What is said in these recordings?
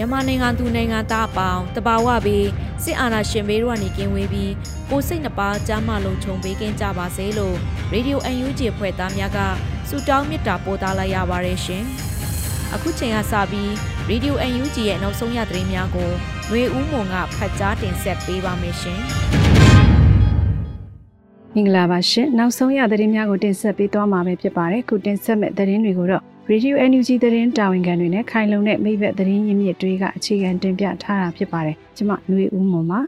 မြန်မာနိုင်ငံသူနိုင်ငံသားအပေါင်းတဘာဝပြီးစစ်အာဏာရှင်ဘေးတို့ကနေကင်းဝေးပြီးကိုစိတ်နှပါကြားမလုံးခြုံပေးကင်းကြပါစေလို့ရေဒီယို UNG ဖွဲ့သားများကဆုတောင်းမေတ္တာပို့သလိုက်ရပါတယ်ရှင်။အခုချိန်ကစပြီးရေဒီယို UNG ရဲ့နောက်ဆုံးရသတင်းများကိုຫນွေဦးမွန်ကဖတ်ကြားတင်ဆက်ပေးပါမယ်ရှင်။မင်္ဂလာပါရှင်နောက်ဆုံးရသတင်းများကိုတင်ဆက်ပေးသွားမှာပဲဖြစ်ပါတယ်ခုတင်ဆက်မဲ့သတင်းတွေကိုတော့ Radio NUG သတင်းတာဝန်ခံတွေနဲ့ခိုင်လုံတဲ့မိဘသတင်းရင်းမြစ်တွေကအခြေခံတင်ပြထားတာဖြစ်ပါတယ်ကျွန်မຫນွေဦးမွန်ပါ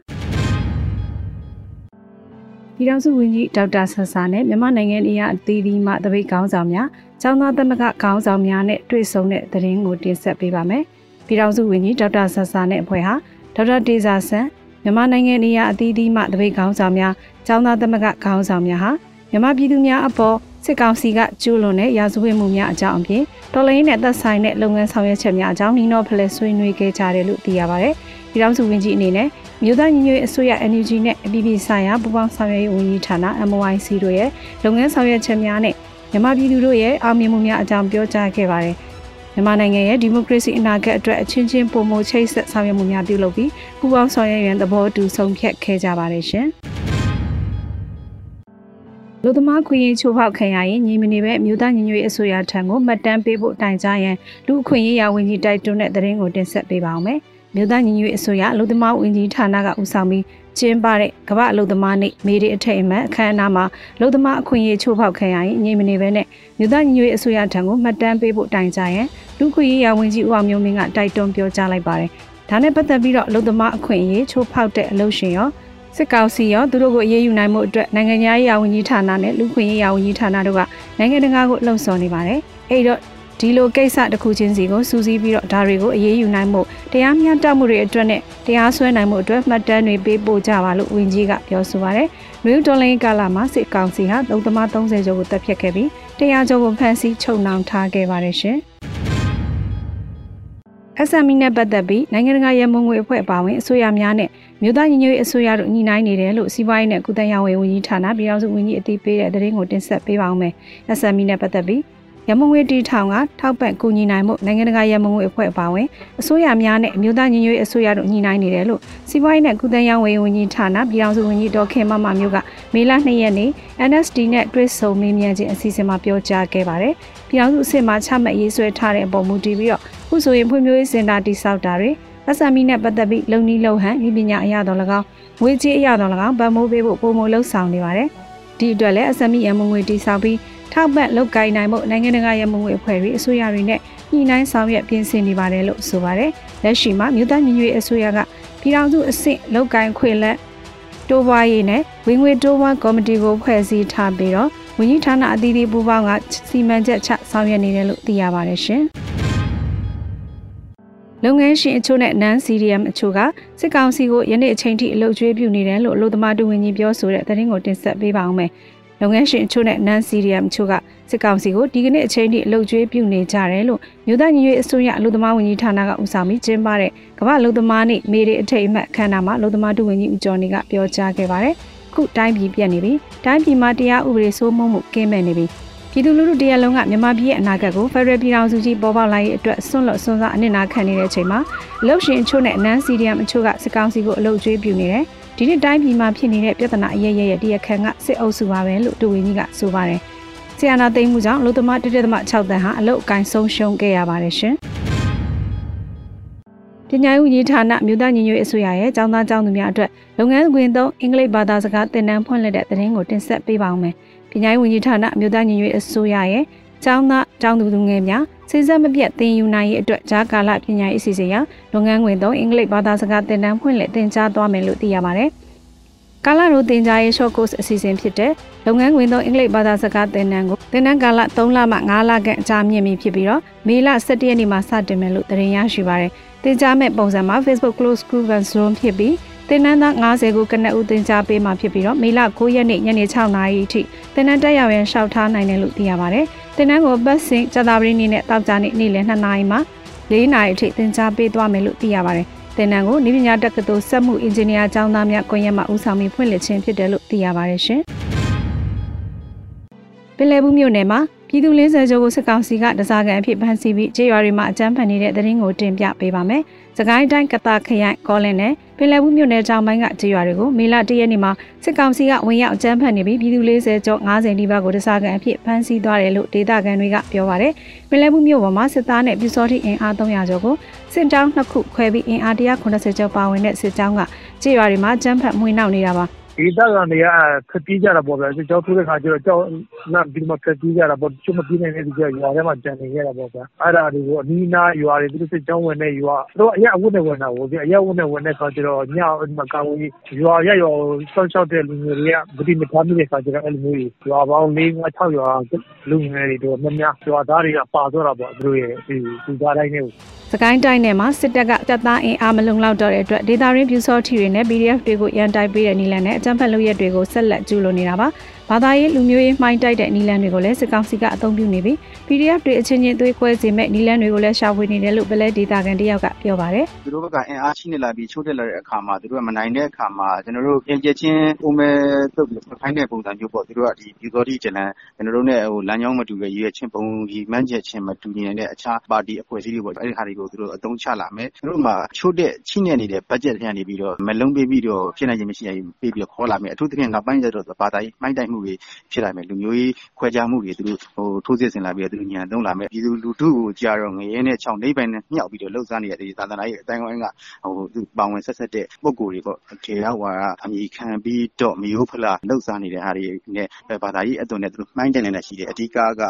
ပြည်ထောင်စုဝန်ကြီးဒေါက်တာဆဆာနဲ့မြန်မာနိုင်ငံအရာအသီးသီးမှတပိတ်ကောင်းဆောင်များចောင်းသားသမဂခေါင်းဆောင်များနဲ့တွေ့ဆုံတဲ့သတင်းကိုတင်ဆက်ပေးပါမယ်ပြည်ထောင်စုဝန်ကြီးဒေါက်တာဆဆာနဲ့အဖွဲ့ဟာဒေါက်တာဒေဇာဆန်မြန်မာနိုင်ငံနေရာအသီးသီးမှတပိတ်ခေါင်းဆောင်များចောင်းသားသမဂခေါင်းဆောင်များဟာမြန်မာပြည်သူများအပေါ် စစ်ကောင်စီကကျူးလွန်တဲ့ရာဇဝတ်မှုများအကြောင်းအပြင်တော်လိုင်းနဲ့သက်ဆိုင်တဲ့လုပ်ငန်းဆောင်ရွက်ချက်များအကြောင်းနီနောဖလဲဆွေးနွေးခဲ့ကြတယ်လို့သိရပါဗျ။ပြည်ထောင်စုဝန်ကြီးအနေနဲ့မြို့သားညီညွတ်ရေးအစိုးရ NUG နဲ့အပြည်ပြည်ဆိုင်ရာပူးပေါင်းဆောင်ရွက်ရေးဝန်ကြီးဌာန MOIC တို့ရဲ့လုပ်ငန်းဆောင်ရွက်ချက်များနဲ့မြန်မာပြည်သူတို့ရဲ့အောင်မြင်မှုများအကြောင်းပြောကြားခဲ့ပါတယ်။မြန်မာနိုင်ငံရဲ့ဒီမိုကရေစီအနာဂတ်အတွက်အချင်းချင်းပုံမချိတ်ဆက်ဆောင်ရွက်မှုများပြုလုပ်ပြီးပူးပေါင်းဆောင်ရွက်ရန်သဘောတူဆုံးဖြတ်ခဲ့ကြပါတယ်ရှင်။ လူသမားခွင့်ရေးချိုးဖောက်ခံရရင်ညီမနေပဲမြို့သားညီညွတ်ရေးအစိုးရထံကိုမှတ်တမ်းပေးဖို့တိုင်ကြားရန်လူအခွင့်ရေးရာဝန်ကြီးတိုက်တွန်းတဲ့သတင်းကိုတင်ဆက်ပေးပါောင်းမယ်။မြို့သားညီညွတ်ရေးအစိုးရလူသမားဝန်ကြီးဌာနကဦးဆောင်ပြီးကျင်းပတဲ့ကမ္ဘာလူသမားနေ့မေဒီအထိတ်အမှတ်အခမ်းအနားမှာလူသမားအခွင့်ရေးချိုးဖောက်ခံရရင်ညီမနေပဲနဲ့မြို့သားညီညွတ်ရေးအစိုးရထံကိုမှတ်တမ်းပေးဖို့တိုင်ကြားရန်လူခွင့်ရေးရာဝန်ကြီးဦးအောင်မျိုးမင်းကတိုက်တွန်းပြောကြားလိုက်ပါတယ်။ဒါနဲ့ပတ်သက်ပြီးတော့လူသမားအခွင့်အရေးချိုးဖောက်တဲ့အလုပ်ရှင်ရော စစ်ကောင်စီရောသူတို့ကိုအေးအေးယူနိုင်မှုအတွက်နိုင်ငံရေးရာဝန်ကြီးဌာနနဲ့လူခွင့်ရေးရာဝန်ကြီးဌာနတို့ကနိုင်ငံတကာကိုလှုံ့ဆော်နေပါတယ်။အဲဒီတော့ဒီလိုကိစ္စတစ်ခုချင်းစီကိုစူးစီးပြီးတော့ဒါတွေကိုအေးအေးယူနိုင်မှုတရားမျှတမှုတွေအတွက်နဲ့တရားစွဲနိုင်မှုအတွက်မှတ်တမ်းတွေပေးပို့ကြပါလို့ဝန်ကြီးကပြောဆိုပါတယ်။နယူးဒေါ်လင်းကာလာမှာစစ်ကောင်စီဟာလုံသမား30ကျော်ကိုတပ်ဖြတ်ခဲ့ပြီးတရားကျော်ကိုဖမ်းဆီးချုပ်နှောင်ထားခဲ့ပါတယ်ရှင်။ SME နဲ့ပတ်သက်ပြီးနိုင်ငံတကာရမုံငွေအဖွဲ့အပါအဝင်အစိုးရများနဲ့မြို့သားညီညွတ်ရေးအစိုးရတို့ညှိနှိုင်းနေတယ်လို့စီးပွားရေးနဲ့ကုသရေးဝန်ကြီးဌာနပြည်ထောင်စုဝန်ကြီးအသိပေးတဲ့သတင်းကိုတင်ဆက်ပေးပါောင်းမယ်။ SME နဲ့ပတ်သက်ပြီး ရမုံငွေတီထောင်ကထောက်ပံ့ကူညီနိုင်မှုနိုင်ငံတကာရမုံငွေအဖွဲ့အပါအဝင်အစိုးရများနဲ့မြို့သားညီညွတ်ရေးအစိုးရတို့ညှိနှိုင်းနေတယ်လို့စီးပွားရေးနဲ့ကုသရေးဝန်ကြီးဌာနပြည်ထောင်စုဝန်ကြီးဒေါ်ခင်မမမျိုးကမေလ2ရက်နေ့ NSD နဲ့တွေ့ဆုံမေးမြန်းခြင်းအစီအစဉ်မှာပြောကြားခဲ့ပါတယ်။ပြည်ထောင်စုအဆင့်မှာချမှတ်ရေးဆွဲထားတဲ့အပေါ်မူတည်ပြီးတော့ခုဆိုရင်ဖွံ့ဖြိုးရေးစင်တာတိစောက်တာတွေ SME နဲ့ပတ်သက်ပြီးလုံနီးလုံဟန်ဤပညာအရတော်၎င်းငွေကြေးအရတော်၎င်းဗန်မိုးပေးဖို့ပုံမလှုပ်ဆောင်နေပါတယ်။ဒီအတွက်လည်း SME ရမငွေတိစောက်ပြီး ထောက်ပံ့လုပ်ကိုင်နိုင်မှုနိုင်ငံတကာရမငွေအဖွဲ့တွေအစိုးရတွေနဲ့ညှိနှိုင်းဆောင်ရွက်ပြင်ဆင်နေပါတယ်လို့ဆိုပါတယ်။လက်ရှိမှာမြို့သားညီညွတ်ရေးအစိုးရကပြည်ထောင်စုအဆင့်လုပ်ကိုင်ခွင့်လက်တိုးပွားရေးနဲ့ဝင်ငွေတိုးပွားကော်မတီကိုဖွဲ့စည်းထားပြီးတော့ဝန်ကြီးဌာနအသီးသီးပူးပေါင်းကစီမံချက်ချဆောင်ရွက်နေတယ်လို့သိရပါတယ်ရှင်။လုပ်ငန်းရှင်အချို့နဲ့ non CDM အချို့ကစစ်ကောင်စီကိုယနေ့အချိန်ထိအလုပ်ကျွေးပြုနေတယ်လို့အလို့သမားတူဝင်ကြီးပြောဆိုတဲ့သတင်းကိုတင်ဆက်ပေးပါအောင်မယ်။ လုပ်ငန်းရှင်အချို့နဲ့ non CDM အချို့ကစစ်ကောင်စီကိုဒီကနေ့အချိန်ထိအလုပ်ကျွေးပြုနေကြတယ်လို့မြို့သားညီညွတ်အစိုးရအလို့သမားဝန်ကြီးဌာနကဦးဆောင်ပြီးကျင်းပတဲ့ကမ္ဘာအလို့သမားနေ့မေရီအထိတ်အမှတ်အခမ်းအနားမှာအလို့သမားတူဝင်ကြီးဦးကျော်နေကပြောကြားခဲ့ပါတယ်။ခုတိုင်းပြည်ပြက်နေပြီ။တိုင်းပြည်မှာတရားဥပဒေစိုးမိုးမှုကင်းမဲ့နေပြီ။ပြည်သူလူထုတရက်လုံးကမြန်မာပြည်ရဲ့အနာဂတ်ကိုဖက်ဒရယ်ပြည်ထောင်စုကြီးပေါ်ပေါက်လာရေးအတွက်ဆွန့်လွတ်ဆွန့်စားအနစ်နာခံနေတဲ့အချိန်မှာအလုတ်ရှင်အချို့နဲ့နန်းစီဒီယမ်အချို့ကစစ်ကောင်စီကိုအလုတ်ကျွေးပြနေတယ်။ ဒီနေ့တိုင်းပြည်မှာဖြစ်နေတဲ့ပြဿနာအရရရဲ့တရားခံကစစ်အုပ်စုပါပဲလို့တူဝင်းကြီးကဆိုပါတယ်။စဆီယနာသိမ်းမှုကြောင့်လူသမားတစ်တက်သမ6တန်းဟာအလုတ်အကင်ဆုံးရှုံးခဲ့ရပါတယ်ရှင်ပညာရေးဝန်ကြီးဌာနမြို့သားညီညွတ်ရေးအစိုးရရဲ့ကျောင်းသားကျောင်းသူများအတွက်လုပ်ငန်းခွင်သုံးအင်္ဂလိပ်ဘာသာစကားသင်တန်းဖွင့်လှစ်တဲ့သတင်းကိုတင်ဆက်ပေးပါောင်းမယ်။ပညာရေးဝန်ကြီးဌာနမြို့သားညီညွတ်ရေးအစိုးရရဲ့ ကျောင်းသားကျောင်းသူသူငယ်များစိစက်မပြတ်သင်ယူနိုင်ရေးအတွက်ဂျာကာလပညာရေးအစီအစဉ်ရလုပ်ငန်းခွင်သုံးအင်္ဂလိပ်ဘာသာစကားသင်တန်းဖွင့်လှစ်သင်ကြားသွားမယ်လို့သိရပါတယ်။ကာလရိုသင်ကြားရေး short course အစီအစဉ်ဖြစ်တဲ့လုပ်ငန်းခွင်သုံးအင်္ဂလိပ်ဘာသာစကားသင်တန်းကိုသင်တန်းကာလ3လမှ5လခန့်အကြာမြင့်ပြီဖြစ်ပြီးတော့မေလ17ရက်နေ့မှာစတင်မယ်လို့သတင်းရရှိပါတယ်။သင်ကြားမဲ့ပုံစံမှာ Facebook Close Group and Zoom ဖြစ်ပြီး သင်တန်းသား90ကိုကနက်ဦးသင်ကြားပေးမှာဖြစ်ပြီးတော့မေလ9ရက်နေ့ညနေ6နာရီအထိသင်တန်းတက်ရောက်ရန်ရှောက်ထားနိုင်တယ်လို့သိရပါတယ်။သင်တန်းကိုပတ်စဉ်ကြာသပတေးနေ့နဲ့တောက်ကြနေ့နေ့လယ်2နာရီမှ4နာရီအထိသင်ကြားပေးသွားမယ်လို့သိရပါတယ်။သင်တန်းကိုနိပညာတက္ကသိုလ်စက်မှုအင်ဂျင်နီယာကျောင်းသားများကွန်ရက်မှဦးဆောင်ပြီးဖွင့်လှစ်ခြင်းဖြစ်တယ်လို့သိရပါတယ်ရှင်။ပင်လယ်ဘူးမြို့နယ်မှာပြည်သူ40ကျော်ကိုစစ်ကောင်စီကတစားကန်အဖြစ်ဖမ်းဆီးပြီးကြေးရွာတွေမှာအကြမ်းဖက်နေတဲ့သတင်းကိုတင်ပြပေးပါမယ်။ စကိုင်းတိုင်းကတာခရိုင်ကောလင်းနဲ့ပင်လယ်ဘူးမြို့နယ်ကြောင်ပိုင်းကကြေးရွာတွေကိုမေလ၁ရက်နေ့မှာစစ်ကောင်စီကဝင်ရောက်အကြမ်းဖက်နေပြီးပြည်သူ40ကျော်90နီးပါးကိုတစားကန်အဖြစ်ဖမ်းဆီးသွားတယ်လို့ဒေသခံတွေကပြောပါတယ်။ပင်လယ်ဘူးမြို့ပေါ်မှာစစ်သားနဲ့ပြူစောတိအင်အား300ကျော်ကိုစစ်တောင်းနှစ်ခုခွဲပြီးအင်အား190ကျော်ပါဝင်တဲ့စစ်ကြောင်းကကြေးရွာတွေမှာအကြမ်းဖက်မှွေနှောက်နေတာပါ။ ဒေသခံတွေကခက်ပြေးကြတာပေါ့ဗျာ။ကြောက်ထိုးတဲ့ခါကျတော့ ကြောက်လန့်ပြီးမှခက်ပြေးကြတာပေါ့။တချို့ မပြေးနိုင်တဲ့လူတွေက ရွာထဲမှာ ကျန်နေခဲ့တာပေါ့ဗျာ။အဲ့ဒါတွေကို အနီးနားရွာတွေ သူတို့ စစ်ကြောင်းဝင်တဲ့ရွာ သူတို့ အရက်အဝတ်နဲ့ ဝင်တာကိုအရက်ဝတ်နဲ့ ဝင်တဲ့ခါကျတော့ညအဲ့မှာ ကာဝေး ရွာရက်ရွာစောင့်ရှောက်တဲ့ လူငယ်တွေကဗတိမထားမိတဲ့ခါကျတော့ အဲ့လိုမျိုးရွာပေါင်း ၄၅၆ ရွာလူငယ်တွေ တော့များများ ရွာသားတွေက ပါသွားတာပေါ့ သူတို့ရဲ့ဒီသူသားတိုင်းတွေကိုစကိုင်းတိုင်းနယ်မှာ စစ်တပ်က တပ်သားအင်အား မလုံလောက်တော့တဲ့အတွက် ဒေသရင်းပြူစောထီတွေနဲ့ PDF တွေကို ရန်တိုက်ပေးတဲ့နီလန်နဲ့ အကြမ်းဖက်လုပ်ရက်တွေကိုဆက်လက်ကျူးလွန်နေတာပါ ဘာသာရေးလူမျိုးရေးမှိုင်းတိုက်တဲ့နီလန်တွေကိုလည်းစစ်ကောင်စီကအသုံးပြုနေပြီး PDF တွေအချင်းချင်းသွေးခွဲစေမဲ့နီလန်တွေကိုလည်းရှာဖွေနေတယ်လို့ပလဲဒေတာကန်တယောက်ကပြောပါတယ်သူတို့ကအင်အားရှိနေလာပြီးချိုးတက်လာတဲ့အခါမှာသူတို့ကမနိုင်တဲ့အခါမှာကျွန်တော်တို့ပြင်ပြချင်းဦးမဲတုတ်ခိုင်းတဲ့ပုံစံမျိုးပေါ့သူတို့ကဒီပြူစောတိကျလန်ကျွန်တော်တို့နဲ့ဟိုလမ်းကြောင်းမတူတဲ့ရည်ရချင်းပုံဒီမှန်းချက်ချင်းမတူညီတဲ့အခြားပါတီအဖွဲ့အစည်းတွေပေါ့အဲ့ဒီဟာတွေကိုသူတို့အသုံးချလာမယ်သူတို့မှာချိုးတဲ့ချိနေနေတဲ့ budget တွေကနေပြီးတော့မလုံးပေးပြီးတော့ဖြစ်နိုင်ခြင်းမရှိရင်ပေးပြီးတော့ခေါ်လာမယ်အထူးသဖြင့်နောက်ပိုင်းကျတော့ဘာသာရေးမှိုင်းတိုက်မှုတွေဖြစ်လာမယ် လူမျိုးရေးခွဲခြားမှုတွေ သူတို့ဟိုထိုးစစ်ဆင်လာပြီးတော့ သူတို့ညံသုံးလာမယ် ပြည်သူလူထုကိုကြာတော့ ငရဲနဲ့ချောင်းနှိပ်ပိုင်နဲ့ မြောက်ပြီးတော့လှုပ်ရှားနေတဲ့ဒီသာသနာရေးအတိုင်းဝိုင်းကဟိုသူပါဝင်ဆက်ဆက်တဲ့ ပုံကိုယ်တွေပေါ့ ထေရဝါဒအမိခံပြီးတော့မျိုးဖလာလှုပ်ရှားနေတဲ့ဟာတွေနဲ့ ဘာသာရေးအသွင်နဲ့ သူတို့မှိုင်းတယ်နေတာရှိတယ် အဓိကက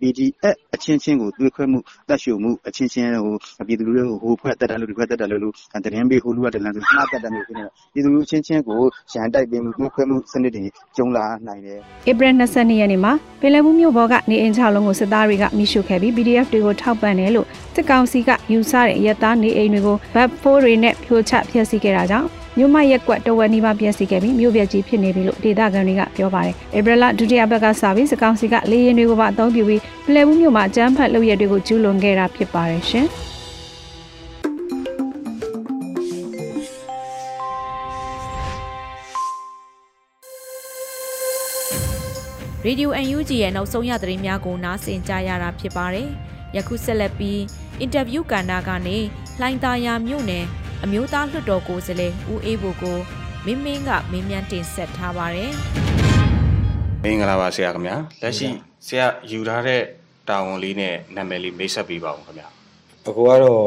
PDF အချင်းချင်းကို သွေးခွဲမှုတက်ရှုမှုအချင်းချင်းဟိုပြည်သူလူထုဟိုဖွဲ့တက်တယ်လို့ ဒီဖွဲ့တက်တယ်လို့တရင်ပေး ဟိုလူကတလန်ဆိုမှားတက်တယ်လို့ဖြစ်နေပြည်သူလူချင်းချင်းကို ရန်တိုက်ပေးမှု သွေးခွဲမှုစနစ်တွေကျုံလာနိုင်တယ်ဧပြီ22ရက်နေ့မှာပင်လယ်ဘူးမြို့ဘော်ကနေအိမ်ချလုံးကိုစစ်သားတွေကမိရှုခဲ့ပြီး PDF တွေကိုထောက်ပံ့တယ်လို့စစ်ကောင်စီကယူဆတဲ့ရဲသားနေအိမ်တွေကိုဘတ်ဖိုးတွေနဲ့ဖြိုချဖျက်ဆီးခဲ့တာကြောင့်မြို့မရက်ကွက်တဝက်နီးပါးပြည့်စည်ခဲ့ပြီးမြို့ပြကြီးဖြစ်နေပြီလို့ဒေသခံတွေကပြောပါတယ်။ဧပြီလဒုတိယဘက်ကစပြီးစကောင်စီကလေရင်တွေကိုပါအသုံးပြုပြီးပလဲဘူးမြို့မှာအကြမ်းဖက်လုပ်ရက်တွေကိုကျူးလွန်ခဲ့တာဖြစ်ပါတယ်ရှင်။ ရေဒီယို UNG ရဲ့နောက်ဆုံးရသတင်းများကိုနားဆင်ကြရတာဖြစ်ပါတယ်။ယခုဆက်လက်ပြီးအင်တာဗျူးကဏ္ဍကနေလှိုင်းသာယာမြို့နယ်အမျိုးသားလွှတ်တော်ကိုယ်စားလှယ်ဦးအေးဘိုကိုမင်းမင်းကမင်းမြန်းတင်ဆက်ထားပါတယ်။မင်္ဂလာပါဆရာခင်ဗျာ။လက်ရှိဆရာယူထားတဲ့တာဝန်လေးနဲ့နာမည်လေးမိတ်ဆက်ပေးပါဦးခင်ဗျာ။အခုကတော့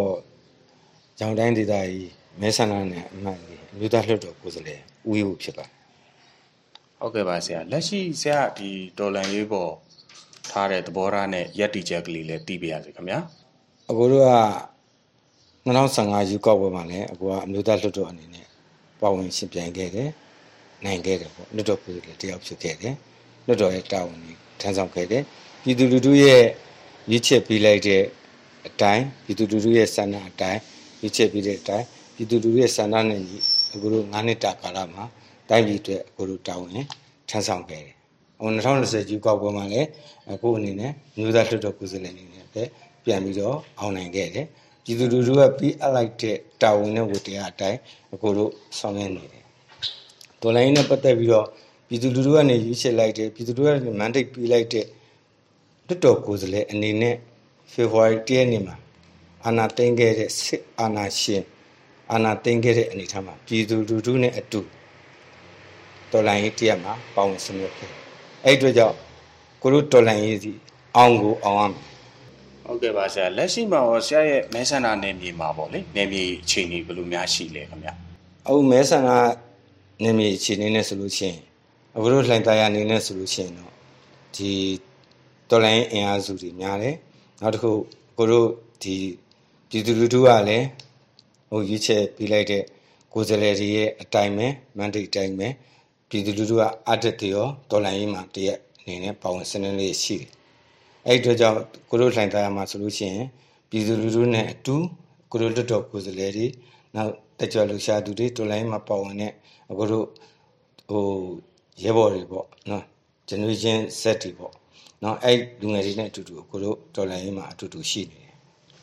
ကြောင်တိုင်းဒေသကြီးမဲဆန္ဒနဲ့အမှတ်လေးအမျိုးသားလွှတ်တော်ကိုယ်စားလှယ်ဦးအေးဘိုဖြစ်ပါတယ် ဟုတ်ကဲ့ပါဆရာလက်ရှိဆရာဒီဒေါ်လန်ရေးပေါ်ထားတဲ့သဘောထားနဲ့ရက်တီချက်ကလေးလည်းတည်ပြရစီခင်ဗျာအကိုတို့က2015ယူကောက်ပွဲမှာလည်းအကိုကအမျိုးသားလွှတ်တော်အနေနဲ့ပါဝင်ရှင်ပြိုင်ခဲ့တယ်နိုင်ခဲ့တယ်ပေါ့လွှတ်တော်ကိုယ်စားလှယ်တယောက်ဖြစ်ခဲ့တယ်လွှတ်တော်ရဲ့တာဝန်ကြီးထမ်းဆောင်ခဲ့တယ်ပြည်သူလူထုရဲ့ရည်ချက်ပေးလိုက်တဲ့အတိုင်းပြည်သူလူထုရဲ့ဆန္ဒအတိုင်းရည်ချက်ပေးတဲ့အတိုင်းပြည်သူလူထုရဲ့ဆန္ဒနဲ့ညီအကိုတို့9နှစ်တာကာလမှာ တိုင်းပြည်အတွက်ကိုလိုတောင်းရင်ထမ်းဆောင်ခဲ့တယ်။ဟို2020ကြီးကောက်ပွဲမှာလည်းအခုအနေနဲ့မျိုးသားလွှတ်တော်ကိုယ်စားလှယ်အနေနဲ့ပြန်ပြီးတော့အောင်နိုင်ခဲ့တယ်။ပြည်သူလူထုကပြီးအပ်လိုက်တဲ့တာဝန်နဲ့ဝတ္တရားအတိုင်းအခုလိုဆောင်ရွက်နေတယ်။ဒေါ်လာရင်းနဲ့ပတ်သက်ပြီးတော့ပြည်သူလူထုကနေရွေးချယ်လိုက်တဲ့ပြည်သူလူထုကနေမန်ဒိတ်ပေးလိုက်တဲ့လွှတ်တော်ကိုယ်စားလှယ်အနေနဲ့ဖေဖော်ဝါရီ၁ရက်နေ့မှာအာဏာသိမ်းခဲ့တဲ့စစ်အာဏာရှင်အာဏာသိမ်းခဲ့တဲ့အနေအထားမှာပြည်သူလူထုနဲ့အတူ တော်လိုင်းရေးတရက်မှာပါဝင်ဆောင်ရွက်ခဲ့အဲ့အတွက်ကြောင့်ကိုတို့တော်လန်ရေးစီအောင်ကိုအောင်ရမယ်ဟုတ်ကဲ့ပါဆရာလက်ရှိမှာရောဆရာရဲ့မဲဆန္ဒနယ်မြေမှာပေါ့လေနယ်မြေအခြေအနေဘယ်လိုများရှိလဲခင်ဗျအခုမဲဆန္ဒနယ်မြေအခြေအနေနဲ့ဆိုလို့ရှိရင်အခုတို့လှိုင်သားရအနေနဲ့ဆိုလို့ရှိရင်တော့ဒီတော်လိုင်းအင်အားစုတွေများတယ်နောက်တစ်ခုကိုတို့ဒီပြည်သူလူထုကလည်းဟိုရွေးချယ်ပေးလိုက်တဲ့ကိုယ်စားလှယ်တွေရဲ့အတိုင်းပဲမန်ဒေအတိုင်းပဲ ပြည်သူလူထုကအတက်တရောတော်လိုင်းရေးမှာတရက်အနေနဲ့ပါဝင်စနစ်လေးရှိတယ်အဲ့ဒီတော့ကြောင့်ကိုတို့လှိုင်သားရမှာဆိုလို့ရှိရင်ပြည်သူလူထုနဲ့အတူကိုတို့လွတ်တော်ကိုယ်စားလှယ်တွေနောက်တကြွလူရှာသူတွေတော်လိုင်းမှာပါဝင်တဲ့အခုတို့ဟိုရဲဘော်တွေပေါ့နော် generation Z တွေပေါ့နော်အဲ့လူငယ်တွေနဲ့အတူတူကိုတို့တော်လိုင်းရေးမှာအတူတူရှိနေတယ်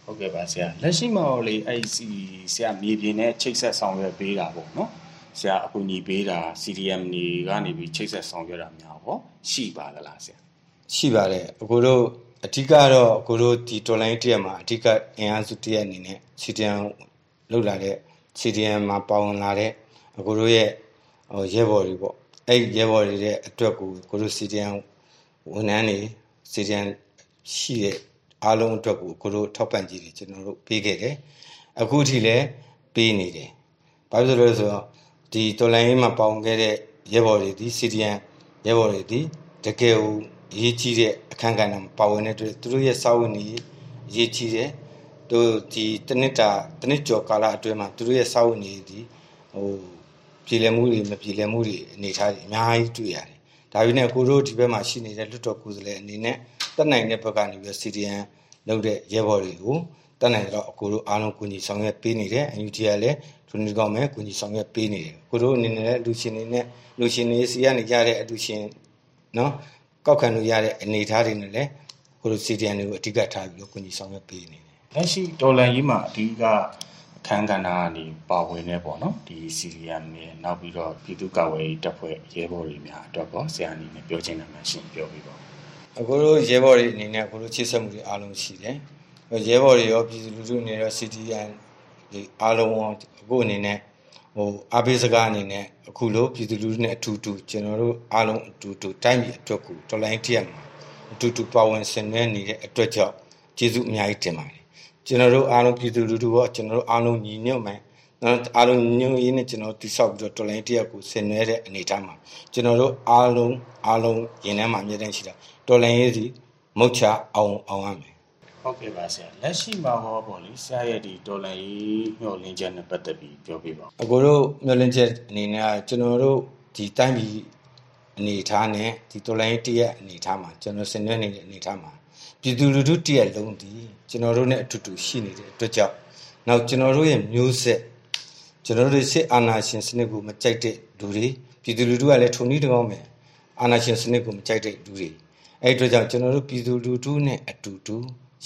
ဟုတ်ကဲ့ပါဆရာလက်ရှိမှာလေအဲ့စီဆရာမြေပြင်နဲ့ချိတ်ဆက်ဆောင်ရွက်ပေးတာပေါ့နော် ဆရာအကူအညီပေးတာ CDM နေကနေပြီးချိတ်ဆက်ဆောင်ရွက်တာများပေါ့ရှိပါသလားဆရာရှိပါတယ်အခုတို့အဓိကတော့အခုတို့ဒီတော်လိုင်းတရက်မှာအဓိကအင်အားစုတရက်အနေနဲ့ CDM လောက်လာတဲ့ CDM မှာပါဝင်လာတဲ့အခုတို့ရဲ့ဟိုရဲဘော်တွေပေါ့အဲ့ရဲဘော်တွေရဲ့အတွက်ကိုကိုတို့ CDM ဝန်ထမ်းတွေ CDM ရှိတဲ့အားလုံးအတွက်ကိုကိုတို့ထောက်ပံ့ကြည့်တယ်ကျွန်တော်တို့ပေးခဲ့တယ်အခုထိလည်းပေးနေတယ်ဘာဖြစ်လို့လဲဆိုတော့ ဒီတော်လိုင်းမှာပေါင်ခဲ့တဲ့ရဲဘော်တွေဒီ CDM ရဲဘော်တွေဒီတကယ်ကိုအရေးကြီးတဲ့အခန်းကဏ္ဍမှာပါဝင်တဲ့အတွက်သူတို့ရဲ့စာဝန်ကြီးအရေးကြီးတယ်တို့ဒီတနစ်တာတနစ်ကျော်ကာလအတွင်းမှာသူတို့ရဲ့စာဝန်ကြီးဒီဟိုပြည်လည်မှုတွေမပြည်လည်မှုတွေအနေထားတွေအများကြီးတွေ့ရတယ်ဒါပေမဲ့ကိုတို့ဒီဘက်မှာရှိနေတဲ့လွတ်တော်ကိုယ်စားလှယ်အနေနဲ့တက်နိုင်တဲ့ဘက်ကနေပြီး CDN လုပ်တဲ့ရဲဘော်တွေကိုတက်နိုင်တော့အကိုတို့အားလုံးကူညီဆောင်ရွက်ပေးနေတယ် UT ကလည်း သူတို့ကောင်းမဲ့ကူညီဆောင်ရွက်ပေးနေတယ်ကိုတို့အနေနဲ့လူရှင်တွေနဲ့လူရှင်တွေစီကနေကြတဲ့အလူရှင်နော်ကောက်ခံလို့ရတဲ့အနေအထားတွေနဲ့လည်းကိုတို့ CDN တွေကိုအဓိကထားပြီးတော့ကူညီဆောင်ရွက်ပေးနေတယ်လက်ရှိဒေါ်လာကြီးမှာအဓိကအခန်းကဏ္ဍကနေပါဝင်နေပေါ့နော်ဒီ CDM နဲ့နောက်ပြီးတော့ပြည်သူ့ကာကွယ်ရေးတပ်ဖွဲ့ရဲဘော်တွေများအတွက်ပေါ့ဆရာအနေနဲ့ပြောချင်တာမှရှင်းပြောပြပါအခုတို့ရဲဘော်တွေအနေနဲ့အခုတို့ချိတ်ဆက်မှုတွေအားလုံးရှိတယ်ရဲဘော်တွေရောပြည်သူလူထုအနေနဲ့ CDN ဒီအားလုံးအခုအနေနဲ့ဟိုအားပေးစကားအနေနဲ့အခုလိုပြည်သူလူထုနဲ့အထူးတူကျွန်တော်တို့အားလုံးအတူတူတိုင်းပြည်အတွက်ကိုတော်လိုင်းတရက်မှာအတူတူပါဝင်ဆင်နွှဲနေတဲ့အတွက်ကြောင့်ကျေးဇူးအများကြီးတင်ပါတယ်ကျွန်တော်တို့အားလုံးပြည်သူလူထုရောကျွန်တော်တို့အားလုံးညီညွတ်မယ်နော်အားလုံးညွတ်ရင်းနဲ့ကျွန်တော်တိဆောက်ပြီးတော့တော်လိုင်းတရက်ကိုဆင်နွှဲတဲ့အနေအထားမှာကျွန်တော်တို့အားလုံးအားလုံးရင်ထဲမှာအမြဲတမ်းရှိတာတော်လိုင်းရေးစီမုတ်ချအောင်အောင်ရမယ် ဟုတ်ကဲ့ပါဆရာလက်ရှိမှာဟောပေါ့လေဆရာရဲ့ဒီဒေါ်လာရေးမျှော်လင့်ချက်နဲ့ပတ်သက်ပြီးပြောပြပါအကိုတို့မျှော်လင့်ချက်အနေနဲ့ကျွန်တော်တို့ဒီတိုင်းပြည်အနေထားနဲ့ဒီဒေါ်လာရေးတရက်အနေထားမှာကျွန်တော်ဆင်နွှဲနေတဲ့အနေထားမှာပြည်သူလူထုတရက်လုံးဒီကျွန်တော်တို့နဲ့အတူတူရှိနေတဲ့အတွက်ကြောင့်နောက်ကျွန်တော်တို့ရဲ့မျိုးဆက်ကျွန်တော်တို့စစ်အာဏာရှင်စနစ်ကိုမကြိုက်တဲ့လူတွေပြည်သူလူထုကလည်းထုံနည်းတကောင်းမယ်အာဏာရှင်စနစ်ကိုမကြိုက်တဲ့လူတွေအဲ့အတွက်ကြောင့်ကျွန်တော်တို့ပြည်သူလူထုနဲ့အတူတူ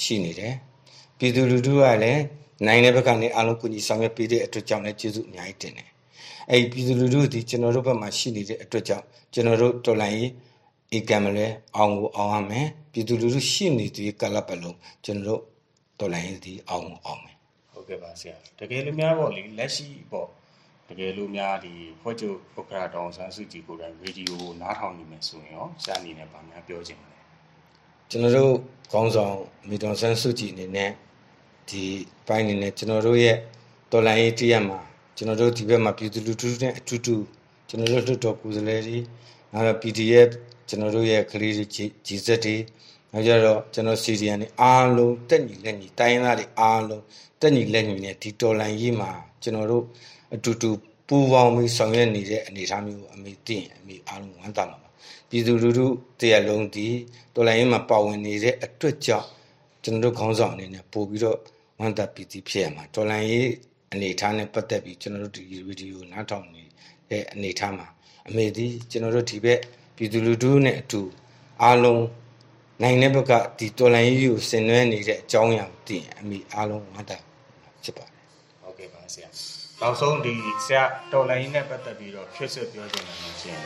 ရှိနေတယ်ပြည်သူလူထုကလည်းနိုင်တဲ့ဘက်ကနေအားလုံးကူညီဆောင်ရွက်ပေးတဲ့အတွက်ကြောင့်လည်းကျေးဇူးအများကြီးတင်တယ်အဲ့ပြည်သူလူထုဒီကျွန်တော်တို့ဘက်မှာရှိနေတဲ့အတွက်ကြောင့်ကျွန်တော်တို့တော်လိုင်းရေးဧကံမလဲအောင်ကိုအောင်ရမယ်ပြည်သူလူထုရှိနေတဲ့ကာလပတ်လုံးကျွန်တော်တို့တော်လိုင်းရေးဒီအောင်ကိုအောင်မယ်ဟုတ်ကဲ့ပါဆရာတကယ်လို့များပေါ့လေလက်ရှိပေါ့တကယ်လို့များဒီဖွဲ့ချုပ်ဥက္ကရာတောင်ဆန်းစုကြည်ကိုယ်တိုင်ရေဒီယိုကိုနားထောင်နေမယ်ဆိုရင်ရောဆရာအနေနဲ့ဗာများပြောချင်တယ် ကျွန်တော်တို့ခေါင်းဆောင်မီတွန်ဆန်းစုကြည်အနေနဲ့ဒီပိုင်းအနေနဲ့ကျွန်တော်တို့ရဲ့တော်လိုင်းရေးတရက်မှာကျွန်တော်တို့ဒီဘက်မှာပြည်သူလူထုနဲ့အထူးတူကျွန်တော်တို့လွှတ်တော်ကိုယ်စားလှယ်တွေနောက် PDF ကျွန်တော်တို့ရဲ့ကလေးတွေကြီးစက်တွေနောက်ကြတော့ကျွန်တော် CDN တွေအားလုံးတက်ညီလက်ညီတိုင်းသားတွေအားလုံးတက်ညီလက်ညီနဲ့ဒီတော်လိုင်းရေးမှာကျွန်တော်တို့အတူတူပူးပေါင်းပြီးဆောင်ရွက်နေတဲ့အနေအထားမျိုးအမေသိရင်အမေအားလုံးဝမ်းသာမှာ ပြည်သူလူထုတရားလုံးဒီတော်လိုင်းရေးမှာပါဝင်နေတဲ့အတွက်ကြောင့်ကျွန်တော်တို့ခေါင်းဆောင်အနေနဲ့ပို့ပြီးတော့ဝမ်းသာပီတိဖြစ်ရမှာတော်လိုင်းရေးအနေထားနဲ့ပတ်သက်ပြီးကျွန်တော်တို့ဒီဗီဒီယိုနားထောင်နေတဲ့အနေထားမှာအမေဒီကျွန်တော်တို့ဒီဘက်ပြည်သူလူထုနဲ့အတူအားလုံးနိုင်တဲ့ဘက်ကဒီတော်လိုင်းရေးကိုဆင်နွှဲနေတဲ့အကြောင်းအရာကိုသိရင်အမေအားလုံးဝမ်းသာဖြစ်ပါတယ်ဟုတ်ကဲ့ပါဆရာနောက်ဆုံးဒီဆရာတော်လိုင်းနဲ့ပတ်သက်ပြီးတော့ဖြစ်စစ်ပြောချင်တယ်ရှင်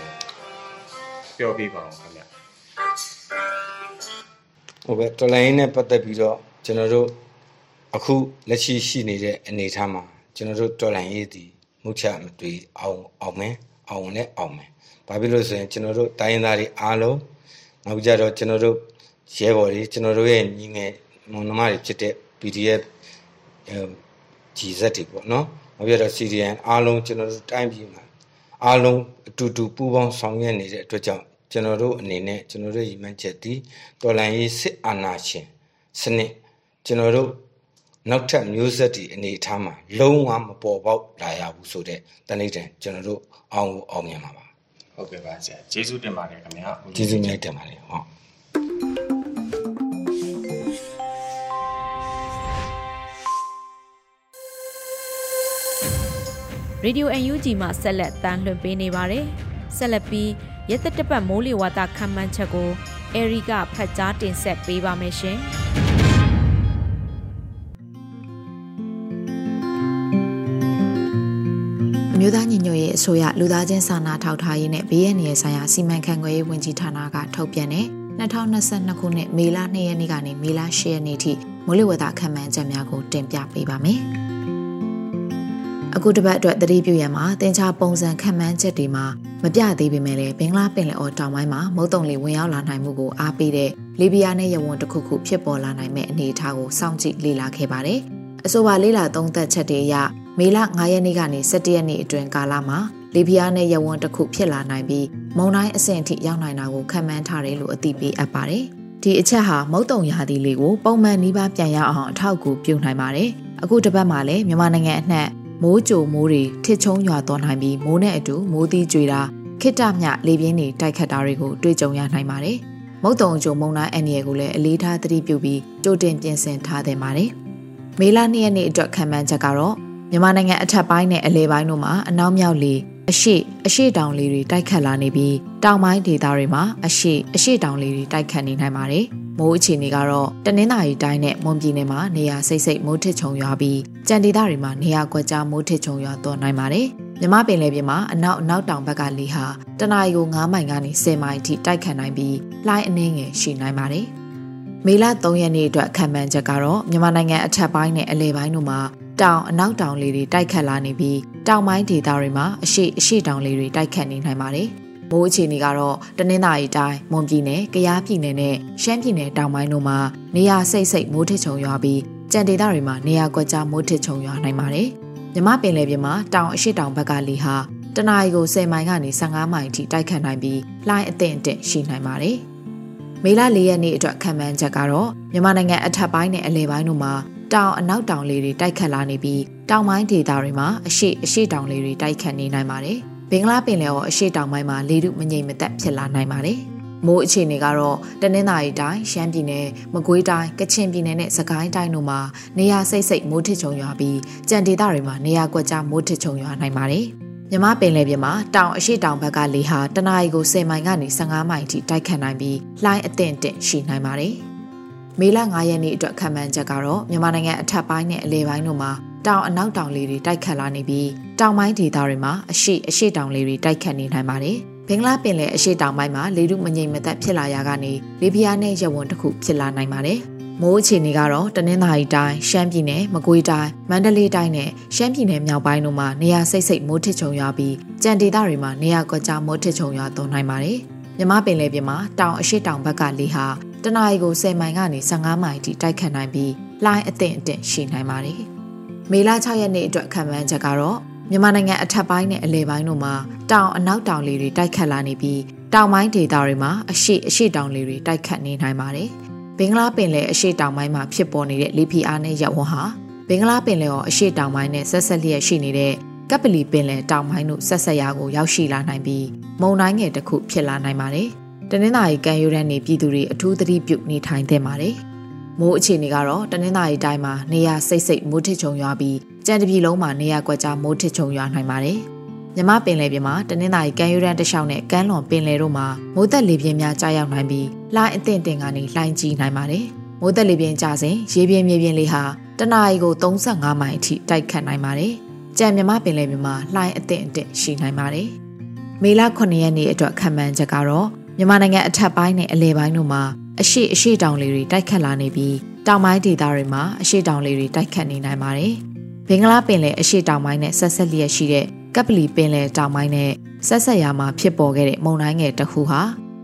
ပြောပြပါအောင်ခင်ဗျဟုတ်ကဲ့တော်လိုင်းနဲ့ပတ်သက်ပြီးတော့ကျွန်တော်တို့အခုလက်ရှိရှိနေတဲ့အနေအထားမှာကျွန်တော်တို့တော်လိုင်းရေးဒီမှုချမတွေ့အောင်အောင်မယ်အောင်နဲ့အောင်မယ်ဘာဖြစ်လို့ဆိုရင်ကျွန်တော်တို့တိုင်းရင်းသားတွေအားလုံးနောက်ကြတော့ကျွန်တော်တို့ရဲဘော်တွေကျွန်တော်တို့ရဲ့ညီငယ်မောင်နှမတွေဖြစ်တဲ့ PDF ဂျီဇက်တွေပေါ့နော်နောက်ပြတော့ CDN အားလုံးကျွန်တော်တို့တိုင်းပြည်မှာအားလုံးအတူတူပူးပေါင်းဆောင်ရွက်နေတဲ့အတွက်ကြောင့် ကျွန်တော်တို့အနေနဲ့ကျွန်တော်တို့ရည်မှန်းချက်ဒီတော်လှန်ရေးစစ်အာဏာရှင်စနစ်ကျွန်တော်တို့နောက်ထပ်မျိုးဆက်ဒီအနေအထားမှာလုံးဝမပေါ်ပေါက်လာရဘူးဆိုတဲ့တနေ့တည်းကျွန်တော်တို့အောင်အောင်မြင်ပါပါဟုတ်ကဲ့ပါဆရာကျေးဇူးတင်ပါတယ်ခင်ဗျာကျေးဇူးများတင်ပါတယ်ဟုတ်ရေဒီယို UNG မှာဆက်လက်တမ်းလွှင့်ပေးနေပါတယ်ဆက်လက်ပြီး ရက်သက်တပတ်မိုးလေဝသခန့်မှန်းချက်ကိုအေရီကဖတ်ကြားတင်ဆက်ပေးပါမယ်ရှင်မျိုးသားညီညွတ်ရေးအစိုးရလူသားချင်းစာနာထောက်ထားရေးနဲ့ဘေးရန်နေဆိုင်ရာစီမံခန့်ခွဲရေးဝန်ကြီးဌာနကထုတ်ပြန်တဲ့2022ခုနှစ်မေလ2ရက်နေ့ကနေမေလ10ရက်နေ့ထိမိုးလေဝသခန့်မှန်းချက်များကိုတင်ပြပေးပါမယ်။ အခုတစ်ပတ်အတွက်သတိပြုရမှာတင်ချပုံစံခံမှန်းချက်တွေမှာမပြသေးပေမဲ့လည်းဘင်္ဂလားပင်လယ်အော်တောင်ပိုင်းမှာမုတ်တုံလေဝင်ရောက်လာနိုင်မှုကိုအားပေးတဲ့လီဘီယာနဲ့ယဝန်တစ်ခုခုဖြစ်ပေါ်လာနိုင်မဲ့အနေအထားကိုစောင့်ကြည့်လေ့လာခဲ့ပါတယ်။အဆိုပါလေ့လာသုံးသပ်ချက်တွေအရမေလ9ရက်နေ့ကနေ17ရက်နေ့အတွင်းကာလမှာလီဘီယာနဲ့ယဝန်တစ်ခုဖြစ်လာနိုင်ပြီးမုန်တိုင်းအဆင့်အထိရောက်နိုင်တာကိုခံမှန်းထားတယ်လို့အသိပေးအပ်ပါတယ်။ဒီအချက်ဟာမုတ်တုံရာသီလေးကိုပုံမှန်နှီးပါပြန်ရအောင်အထောက်အကူပြုနိုင်ပါတယ်။အခုတစ်ပတ်မှာလည်းမြန်မာနိုင်ငံအနှံ့ မိုးကြိုမိုးတွေထစ်ချုံရွာသွန်းနိုင်ပြီးမိုးနဲ့အတူမိုးသီးကြွေတာခိတမြလေပြင်းတွေတိုက်ခတ်တာတွေကိုတွေ့ကြုံရနိုင်ပါတယ်။မုတ်တုံကြုံမုံနာအန်ရီကိုလည်းအလေးထားသတိပြုပြီးကြိုတင်ပြင်ဆင်ထားသင့်ပါတယ်။မေလ၂ရက်နေ့အတွက်ခံမှန်းချက်ကတော့မြန်မာနိုင်ငံအထက်ပိုင်းနဲ့အလဲပိုင်းတို့မှာအနောက်မြောက်လေအရှိအရှိတောင်လေတွေတိုက်ခတ်လာနေပြီးတောင်ပိုင်းဒေသတွေမှာအရှိအရှိတောင်လေတွေတိုက်ခတ်နေနိုင်ပါတယ်။ မိုးအခြေအနေကတော့တနင်္သာရီတိုင်းနဲ့မွန်ပြည်နယ်မှာနေရာစိတ်စိတ်မိုးထစ်ချုံရွာပြီးကြံဒေသတွေမှာနေရာကွက်ကြားမိုးထစ်ချုံရွာသွန်းနိုင်ပါတယ်။မြမပင်လယ်ပြင်မှာအနောက်အနောက်တောင်ဘက်ကလေဟာတနအီကို9မိုင်ကနေ10မိုင်အထိတိုက်ခတ်နိုင်ပြီးလှိုင်းအနှင်းငယ်ရှိနိုင်ပါတယ်။မေလ3ရက်နေ့အတွက်ခံမှန်းချက်ကတော့မြန်မာနိုင်ငံအထက်ပိုင်းနဲ့အလယ်ပိုင်းတို့မှာတောင်အနောက်တောင်လေတွေတိုက်ခတ်လာနေပြီးတောင်ပိုင်းဒေသတွေမှာအရှိအရှိတောင်လေတွေတိုက်ခတ်နေနိုင်ပါတယ်။ မိုးအခြေအနေကတော့တနင်္သာရီတိုင်းမွန်ပြည်နယ်၊ကယားပြည်နယ်နဲ့ရှမ်းပြည်နယ်တောင်ပိုင်းတို့မှာနေရာစိတ်စိတ်မိုးထစ်ချုံရွာပြီးကြံဒေသတွေမှာနေရာကွက်ကြားမိုးထစ်ချုံရွာနိုင်ပါတယ်။မြမပင်လယ်ပြင်မှာတောင်အရှိတောင်ဘက်ကလေဟာတနအီကို10မိုင်ကနေ15မိုင်အထိတိုက်ခတ်နိုင်ပြီးလှိုင်းအသင့်အင့်ရှိနိုင်ပါတယ်။မေလ၄ရက်နေ့အတွက်ခံမှန်းချက်ကတော့မြန်မာနိုင်ငံအထက်ပိုင်းနဲ့အလယ်ပိုင်းတို့မှာတောင်အနောက်တောင်လေတွေတိုက်ခတ်လာနေပြီးတောင်ပိုင်းဒေသတွေမှာအရှိအရှိတောင်လေတွေတိုက်ခတ်နေနိုင်ပါတယ်။ ဘင်္ဂလားပင်လယ်အော်အရှေ့တောင်ပိုင်းမှာလေထုမငြိမ်မသက်ဖြစ်လာနိုင်ပါတယ်။မိုးအခြေအနေကတော့တနင်္သာရီတိုင်း၊ရှမ်းပြည်နယ်၊မကွေးတိုင်း၊ကချင်ပြည်နယ်နဲ့စကိုင်းတိုင်းတို့မှာနေရာစိတ်စိတ်မိုးထစ်ချုံရွာပြီးကြံဒေသတွေမှာနေရာကွက်ကြားမိုးထစ်ချုံရွာနိုင်ပါတယ်။မြမပင်လယ်ပြင်မှာတောင်အရှိတောင်ဘက်ကလေဟာတနအီကို10မိုင်ကနေ15မိုင်ထိတိုက်ခတ်နိုင်ပြီးလှိုင်းအသင့်အင့်ရှိနိုင်ပါတယ်။မေလ9ရက်နေ့အတွက်ခံမှန်းချက်ကတော့မြန်မာနိုင်ငံအထက်ပိုင်းနဲ့အလယ်ပိုင်းတို့မှာ တောင်အနောက်တောင်လေတွေတိုက်ခတ်လာနေပြီးတောင်ပိုင်းဒေသတွေမှာအရှိအရှိတောင်လေတွေတိုက်ခတ်နေနိုင်ပါတယ်။ဘင်္ဂလားပင်လယ်အရှိတောင်ပိုင်းမှာလေထုမငြိမ်မသက်ဖြစ်လာရာကနေလေပြင်းနဲ့ရဝွန်တစ်ခုဖြစ်လာနိုင်ပါတယ်။မိုးအခြေအနေကတော့တနင်္သာရီတိုင်းရှမ်းပြည်နယ်မကွေးတိုင်းမန္တလေးတိုင်းနဲ့ရှမ်းပြည်နယ်မြောက်ပိုင်းတို့မှာနေရာစိတ်စိတ်မိုးထစ်ချုံရွာပြီးကြံဒေသတွေမှာနေရာကွက်ကြားမိုးထစ်ချုံရွာသွန်းနိုင်ပါတယ်။မြမပင်လယ်ပြင်မှာတောင်အရှိတောင်ဘက်ကလေဟာတနအီကို10မိုင်ကနေ15မိုင်အထိတိုက်ခတ်နိုင်ပြီးလှိုင်းအသင့်အင့်ရှိနိုင်ပါတယ်။ မေလ6ရက်နေ့အတွက်ခံမှန်းချက်ကတော့မြန်မာနိုင်ငံအထက်ပိုင်းနဲ့အလယ်ပိုင်းတို့မှာတောင်အနောက်တောင်လေတွေတိုက်ခတ်လာနေပြီးတောင်ပိုင်းဒေသတွေမှာအရှိအရှိတောင်လေတွေတိုက်ခတ်နေနိုင်ပါတယ်။ဘင်္ဂလားပင်လယ်အရှိတောင်ပိုင်းမှာဖြစ်ပေါ်နေတဲ့လေဖိအားနဲ့ရပ်ဝန်းဟာဘင်္ဂလားပင်လယ်ော်အရှိတောင်ပိုင်းနဲ့ဆက်ဆက်လျက်ရှိနေတဲ့ကပလီပင်လယ်တောင်ပိုင်းတို့ဆက်ဆက်ရာကိုရောက်ရှိလာနိုင်ပြီးမုန်တိုင်းငယ်တစ်ခုဖြစ်လာနိုင်ပါတယ်။တနင်္သာရီကမ်းရိုးတန်းနေပြည်သူတွေအထူးသတိပြုနေထိုင်သင့်ပါတယ်။ မိုးအခြေအနေကတော့တနင်္သာရီတိုင်းမှာနေရာစိတ်စိတ်မိုးထစ်ချုံရွာပြီးကြံတပြည်လုံးမှာနေရာကွက်ကြားမိုးထစ်ချုံရွာနိုင်ပါတယ်။မြမပင်လယ်ပြင်မှာတနင်္သာရီကမ်းရိုးတန်းတစ်လျှောက်နဲ့ကမ်းလွန်ပင်လယ်တို့မှာမိုးသက်လေပြင်းများကြားရောက်နိုင်ပြီးလှိုင်းအသင့်တင်ကနေလှိုင်းကြီးနိုင်ပါတယ်။မိုးသက်လေပြင်းကြစဉ်ရေပြင်းမြေပြင်းလေးဟာတနအီကို35မိုင်အထိတိုက်ခတ်နိုင်ပါတယ်။ကြံမြမပင်လယ်ပြင်မှာလှိုင်းအသင့်အင့်ရှိနိုင်ပါတယ်။မေလ9ရက်နေ့အတွက်ခံမှန်းချက်ကတော့မြန်မာနိုင်ငံအထက်ပိုင်းနဲ့အလယ်ပိုင်းတို့မှာ အရှိအရှိတောင်လေတွေတိုက်ခတ်လာနေပြီးတောင်ပိုင်းဒေသတွေမှာအရှိတောင်လေတွေတိုက်ခတ်နေနိုင်ပါတယ်။ဘင်္ဂလားပင်လယ်အရှိတောင်ပိုင်းနဲ့ဆက်ဆက်လျက်ရှိတဲ့ကပလီပင်လယ်တောင်ပိုင်းနဲ့ဆက်ဆက်ရာမှာဖြစ်ပေါ်ခဲ့တဲ့မုန်တိုင်းငယ်တစ်ခုဟာ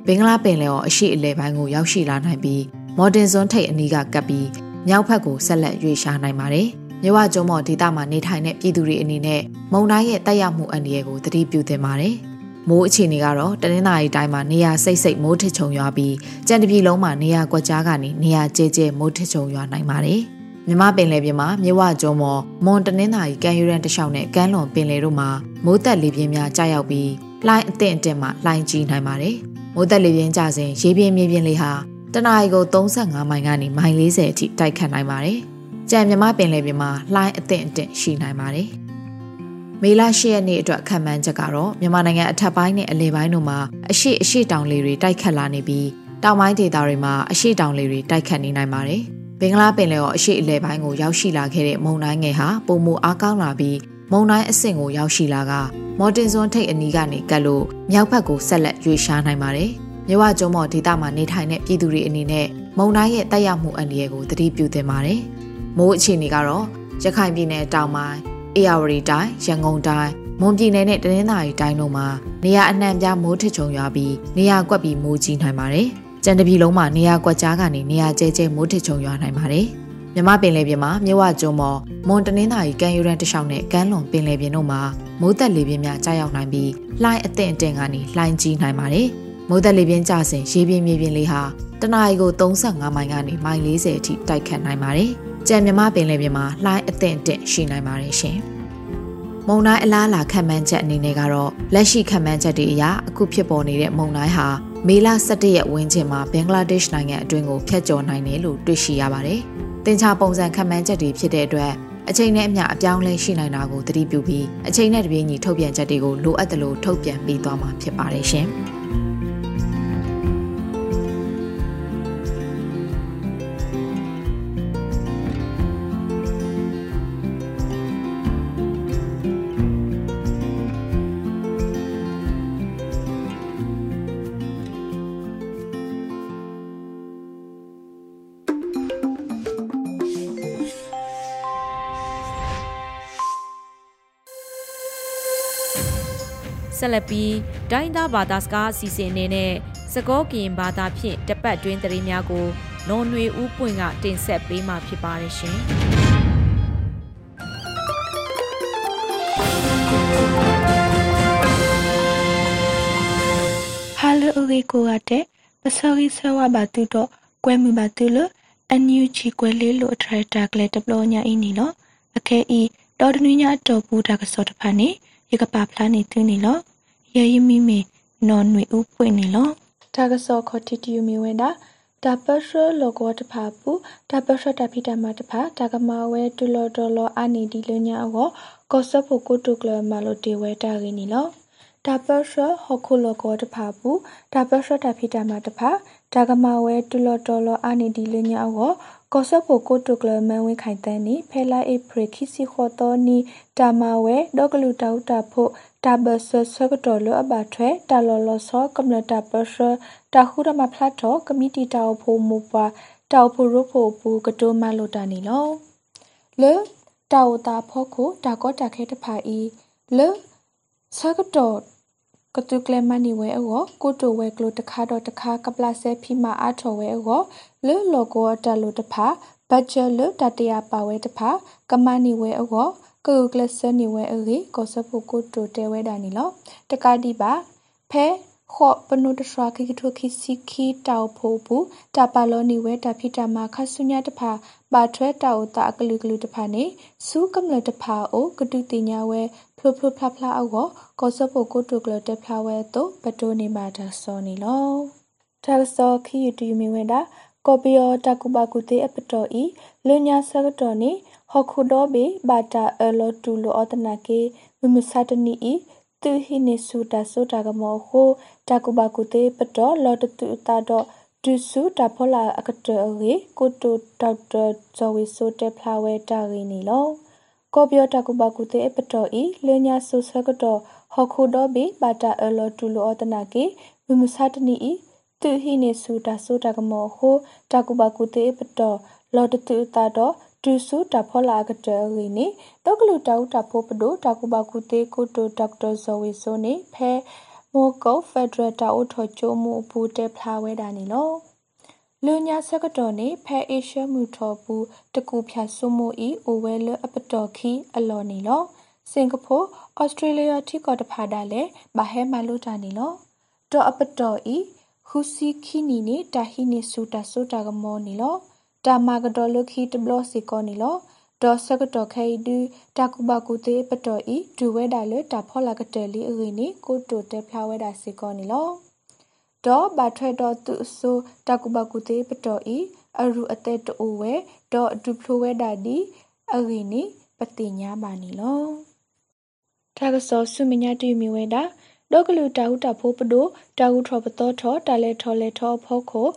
ဘဘင်္ဂလားပင်လယ်ော်အရှိအလဲပိုင်းကိုရောက်ရှိလာနိုင်ပြီးမော်တင်ဇွန်ထိပ်အနီးကကပ်ပြီးမြောက်ဘက်ကိုဆက်လက်ရွေ့ရှားနိုင်ပါတယ်။မြဝကျုံမော်ဒေသမှာနေထိုင်တဲ့ပြည်သူတွေအနေနဲ့မုံတိုင်းရဲ့တက်ရောက်မှုအန္တရာယ်ကိုသတိပြုသင့်ပါတယ်။ မိုးအခြေအနေကတော့တနင်္လာရီတိုင်းမှာနေရာစိတ်စိတ်မိုးထချုံရွာပြီးကြံတပြည်လုံးမှာနေရာကွက်ကြားကနေနေရာကျဲကျဲမိုးထချုံရွာနိုင်ပါတယ်။မြမပင်လယ်ပြင်မှာမြဝကျုံမော်မွန်တနင်္သာရီကမ်းရိုးတန်းတစ်လျှောက်နဲ့ကမ်းလွန်ပင်လယ်တို့မှာမိုးသက်လေပြင်းများကြာရောက်ပြီးလှိုင်းအသင့်အင့်မှလှိုင်းကြီးနိုင်ပါတယ်။မိုးသက်လေပြင်းကြစဉ်ရေပြင်းမြေပြင်းလေးဟာတနအီကို35မိုင်ကနေမိုင်40အထိတိုက်ခတ်နိုင်ပါတယ်။ကြံမြမပင်လယ်ပြင်မှာလှိုင်းအသင့်အင့်ရှိနိုင်ပါတယ်။ မေလ10ရက်နေ့အတွက်ခံမှန်းချက်ကတော့မြန်မာနိုင်ငံအထက်ပိုင်းနဲ့အလယ်ပိုင်းတို့မှာအရှိအရှိတောင်လေတွေတိုက်ခတ်လာနေပြီးတောင်ပိုင်းဒေသတွေမှာအရှိတောင်လေတွေတိုက်ခတ်နေနိုင်ပါတယ်။ဘင်္ဂလားပင်လယ်ော်အရှိအလယ်ပိုင်းကိုရောက်ရှိလာခဲ့တဲ့မုန်တိုင်းငယ်ဟာပုံမအားကောင်းလာပြီးမုန်တိုင်းအဆင့်ကိုရောက်ရှိလာကမော်တင်စွန်ထိတ်အနီးကနေကတ်လို့မြောက်ဘက်ကိုဆက်လက်ရွေ့ရှားနိုင်ပါတယ်။မြဝကျုံမော်ဒေသမှာနေထိုင်တဲ့ပြည်သူတွေအနေနဲ့မုန်တိုင်းရဲ့တက်ရောက်မှုအန္တရာယ်ကိုသတိပြုသင့်ပါတယ်။မိုးအခြေအနေကတော့ရခိုင်ပြည်နယ်တောင်ပိုင်း၊ အေရဝတီတိုင်း၊ရန်ကုန်တိုင်းမွန်ပြည်နယ်နဲ့တနင်္သာရီတိုင်းတို့မှာနေရာအနှံ့ပြားမိုးထချုံရွာပြီးနေရာကွက်ပြီးမိုးကြီးနိုင်ပါတယ်။ကြံတပြည်လုံးမှာနေရာကွက်ကြားကနေနေရာကျဲကျဲမိုးထချုံရွာနိုင်ပါတယ်။မြမပင်လယ်ပြင်မှာမြဝကျုံမော်မွန်တနင်္သာရီကမ်းရိုးတန်းတစ်လျှောက်နဲ့ကမ်းလွန်ပင်လယ်ပြင်တို့မှာမိုးသက်လေပြင်းများကြာရောက်နိုင်ပြီးလှိုင်းအသင့်အတင့်ကနေလှိုင်းကြီးနိုင်ပါတယ်။မိုးသက်လေပြင်းကျစဉ်ရေပြင်းမြေပြင်းလေးဟာတနအီကို35မိုင်ကနေမိုင်40အထိတိုက်ခတ်နိုင်ပါတယ်။ ကြံမြမပင်လယ်ပြင်မှာလှိုင်းအသင့်အတင့်ရှိနိုင်ပါတယ်ရှင်။မုံတိုင်းအလားအလာခံမှန်းချက်အနေနဲ့ကတော့လက်ရှိခံမှန်းချက်တွေအရအခုဖြစ်ပေါ်နေတဲ့မုံတိုင်းဟာမေလ17ရက်ဝန်းကျင်မှာဘင်္ဂလားဒေ့ရှ်နိုင်ငံအတွင်းကိုဖျက်ကျော်နိုင်တယ်လို့တွေ့ရှိရပါတယ်။တင်ချပုံစံခံမှန်းချက်တွေဖြစ်တဲ့အတွက်အချိန်နဲ့အမျှအပြောင်းလဲရှိနိုင်တာကိုသတိပြုပြီးအချိန်နဲ့တပြေးညီထုတ်ပြန်ချက်တွေကိုလိုအပ်သလိုထုတ်ပြန်ပေးသွားမှာဖြစ်ပါတယ်ရှင်။ ဆက်လက်ပြီးဒိုင်းသားဘာသာစကားအစီအစဉ်အနေနဲ့စကောကင်ဘာသာဖြင့်တပတ်တွင်းသတင်းများကိုလွန်နွေဦးပွင့်ကတင်ဆက်ပေးမှာဖြစ်ပါတယ်ရှင်။ Hello ရီကိုရတဲ့ပစောရီဆဝဘာတူတော့ကွဲမှုပါတူလို့အန်ယူချီကွဲလေးလို့ထရက်တာကလေးတပလို့ညာအင်းနီလို့အခဲဤတော်တနည်းညာတော့ဘူးတာကစောတဖာနေရကပါဖလားနေသူနေလို့ ရရမီမီနော်နွေဥပွင့်နေလို့တာကစောခတီတီယူမီဝဲတာတာပရှလောကောတဖာပူတာပရှတာဖိတမတဖာတာကမဝဲတူလော်တော်လောအာနီဒီလညာအောကောဆဖို့ကိုတုကလမလိုတေဝဲတာရင်းနီလို့တာပရှဟခုလောကောတဖာပူတာပရှတာဖိတမတဖာတာကမဝဲတူလော်တော်လောအာနီဒီလညာအောကောဆဖို့ကိုတုကလမန်ဝင်းခိုင်တန်းနီဖဲလာအေဖရခိစီခေါ်တော်နီတာမဝဲဒေါကလူတောက်တာဖို့တာဘဆဆကတော်လအဘထွဲတာလော်လော်ဆောကမ္လတာပရှတာခုရမဖလာတော့ကမီတီတောက်ဖို့မူပါတောက်ဖို့ရဖို့ပူကတိုမလိုတာနီလောလေတောက်တာဖို့ကိုတာကောတာခဲတဖာဤလေဆကတော်ကတုကလမနီဝဲအောကိုတိုဝဲကလိုတခါတော့တခါကပလဆဲဖီမာအထော်ဝဲအောလေလောကောတလိုတဖာဘတ်ဂျလတတရာပါဝဲတဖာကမနီဝဲအော ကုကလစနီဝဲအေကောစပုကုတိုတဲဝဲဒါနီလောတကတိပါဖဲခော့ပနုတဆွာခိကထုခိစီခီတောက်ဖိုးဘူးတပါလောနီဝဲတဖိတမခဆုညာတဖာပါထွဲတောက်တာကလူကလူတဖာနေစူးကမလတဖာအိုကတုတိညာဝဲဖလုဖလုဖလာဖလာအောကောစပုကုတိုကလတဖလာဝဲတော့ပတိုနေမာတာစောနီလောတာစောခီယူတူမီဝဲတာ ကော်ပီယောတကူပါကူတေအပတော်ဤလညာဆကတော်နေဟခုဒိုဘေဘာတာအလောတူလိုအတနာကေမမစတနီဤသူဟိနေဆူတာဆိုတာကမောဟိုတကူပါကူတေပတော်လောတတူတာတော့ဒုစုတာဖောလာအကတရေကိုတိုဒေါက်တာဇော်ဝီဆိုတေဖလာဝဲတာရင်းနီလောကောပြောတကူပါကူတေပတော်ဤလညာဆူဆကတော်ဟခုဒိုဘေဘာတာအလောတူလိုအတနာကေမမစတနီဤ သူဟိနေဆူတာဆိုတာကမောဟိုတကူပါကူတေပတော်လောတတူတာတော့ဒုစုတဖောလာကတရီနေတောကလူတောက်တဖိုးပဒိုတကူပါကူတေကိုတိုဒေါက်တာဇော်ဝီဆိုနေဖဲမိုကုတ်ဖက်ဒရယ်တာအိုထော်ချိုမှုဘူတေဖလာဝဲတာနီလောလူညာဆကတော်နေဖဲအေရှမှုထော်ဘူးတကူဖြတ်ဆုမှုဤအိုဝဲလအပတော်ခီအလော်နီလောစင်ကာပူဩစတြေးလျထိကောတဖာဒါလေဘာဟဲမလူတာနီလောတော့အပတော်ဤ ဟူစီခီနီနေတာဟီနီဆူတာဆိုတာကမောနီလောတာမာကတော်လုခီတဘလစီကောနီလောဒေါ်စကတော်ခဲဒူတာကူဘကူတေပတော်ဤဒူဝဲဒါလတာဖောလာကတဲလီအရီနီကိုတိုတဲဖလာဝဲဒါစီကောနီလောဒေါ်ဘာထရတော်သူဆိုတာကူဘကူတေပတော်ဤအရူအသက်တိုဝဲဒေါ်ဒူဖလိုဝဲဒါဒီအရီနီပတိညာပါနီလောတာကစောဆုမညာတီမီဝဲတာ ဒေါကလူတာဟုတာဖိုးပဒိုတာဟုထောပတော်ထောတာလဲထောလဲထောဖောခို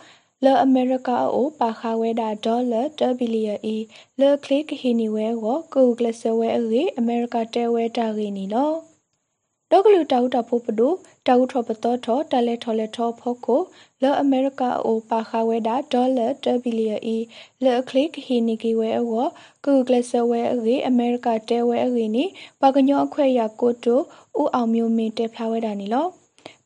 လောအမေရိကအိုပါခါဝဲတာဒေါ်လာတဘီလီယီလောကလစ်ဟီနီဝဲကိုကူဂလဆဝဲအေအမေရိကတဲဝဲတာဂီနီလော ဒေါကလူတောက်တာဖို့ပဒိုတောက်ထောပတော်ထောတလဲထောလဲထောဖို့ကိုလောအမေရိကအိုပါခါဝဲတာဒေါ်လာတဘီလီယီလောကလစ်ဟီနီကီဝဲကိုကူဂလဆဝဲအေအမေရိကတဲဝဲအေနီပါကညောအခွဲရကိုတိုဦးအောင်မျိုးမင်းတဲဖလာဝဲတာနီလော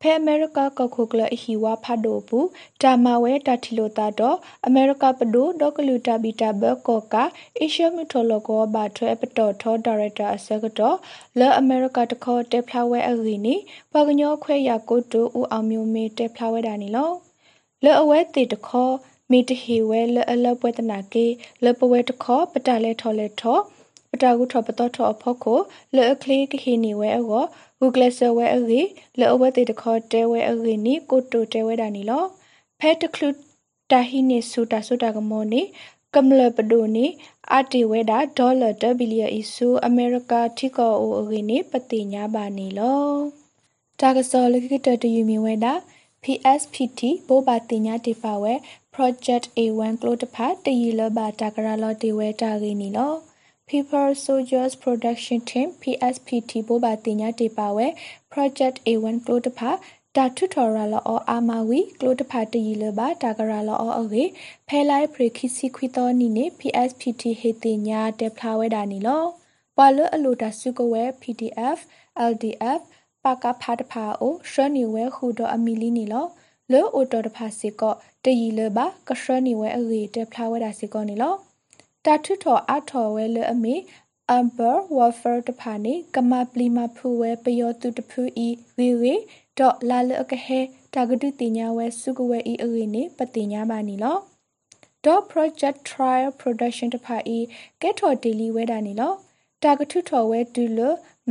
ဖဲအမေရိကကခုကလဟီဝါဖတ်ဒိုဘူးတာမဝဲတာထီလိုတာတော့အမေရိကပဒိုဒေါကလူတာဘီတာဘကောကာအေရှမီထိုလိုကောဘာထွဲပတော်ထောဒါရိုက်တာအစကတော့လောအမေရိကတခေါ်တက်ဖလာဝဲအဂီနီပကညောခွဲရကိုတူဦးအောင်မျိုးမေတက်ဖလာဝဲတာနီလောလောအဝဲတေတခေါ်မီတဟီဝဲလအလပွဲတနာကေလပဝဲတခေါ်ပတလဲထော်လဲထော် ပတာကုထော်ပတော်ထော်ဖို့ကိုလောအခလီကဟီနီဝဲအောဂူဂလဆဝဲအဂီလောအဝဲတေတခေါ်တဲဝဲအဂီနီကိုတိုတဲဝဲတာနီလောဖဲတကလူတာဟီနီဆူတာဆူတာကမောနီကမ္လပဒိုနီအာတီဝဲတာဒေါ်လာတဘီလီယအီဆူအမေရိကထိကောအိုအဂီနီပတိညာပါနီလောတာကစောလကိတတယူမီဝဲတာ PSPT ဘိုဘာတင်ညာတေပါဝဲ Project A1 ကလိုတဖာတရီလဘာတာကရာလောတေဝဲတာဂီနီလော People Soldiers Production Team PSPT ဘိုဘာတင်ညာတေပါဝဲ Project A1 ကလိုတဖာတာထုထော်ရလောအောအာမဝီကလိုတဖာတရီလဘာတာကရာလောအောအဂေဖဲလိုက်ပရခိစီခွီတော်နီနေ PSPT ဟေတင်ညာတေဖလာဝဲတာနီလောပွာလအလိုတာစုကဝဲ PDF LDF ပါကဖာတဖာအိုရှနီဝဲခူတော်အမီလီနီလောလောအိုတော်တဖာစီကောတရီလဘာကရှနီဝဲအဂေတေဖလာဝဲတာစီကောနီလော တာထုထော်အထော်ဝဲလအမီ amber wafer တဖာနေကမပလီမဖူဝဲပယောတုတဖူဤဝေဝေဒေါ်လာလကဟဲတာဂတုတင်ညာဝဲစုကဝဲဤအရီနေပတင်ညာပါနီလော dot project trial production တဖာဤကဲထော်ဒေလီဝဲတာနီလောတာဂတုထော်ဝဲဒူလ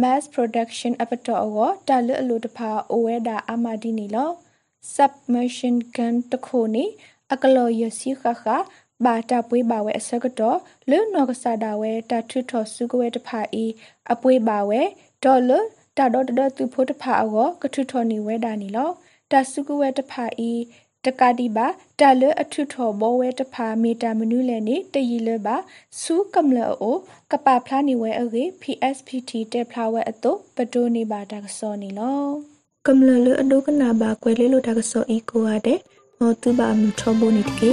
mass production အပတော်အောတာလအလိုတဖာအိုဝဲတာအမဒီနီလော submersion gun တခိုနေအကလောရစီခခ ဘာတာပွေးပါဝဲအစကတော့လွနော်ကစားတာဝဲတာထွထော်စုကဝဲတဖာဤအပွေးပါဝဲဒေါ်လတာဒေါ်တသူဖို့တဖာအောကထွထော်နေဝဲတာနီလောတာစုကဝဲတဖာဤတကတိပါတာလအထုထော်ဘောဝဲတဖာမီတာမနုလဲနေတရီလပါစူကမလအိုကပဖလာနေဝဲအေ PSPT တက်ဖလာဝဲအတုပတိုးနေပါတာကစောနေလောကမလလအဒုကနာပါကွယ်လေးလိုတာကစောဤကိုရတဲ့မောတူပါမထောဘိုနေတကေ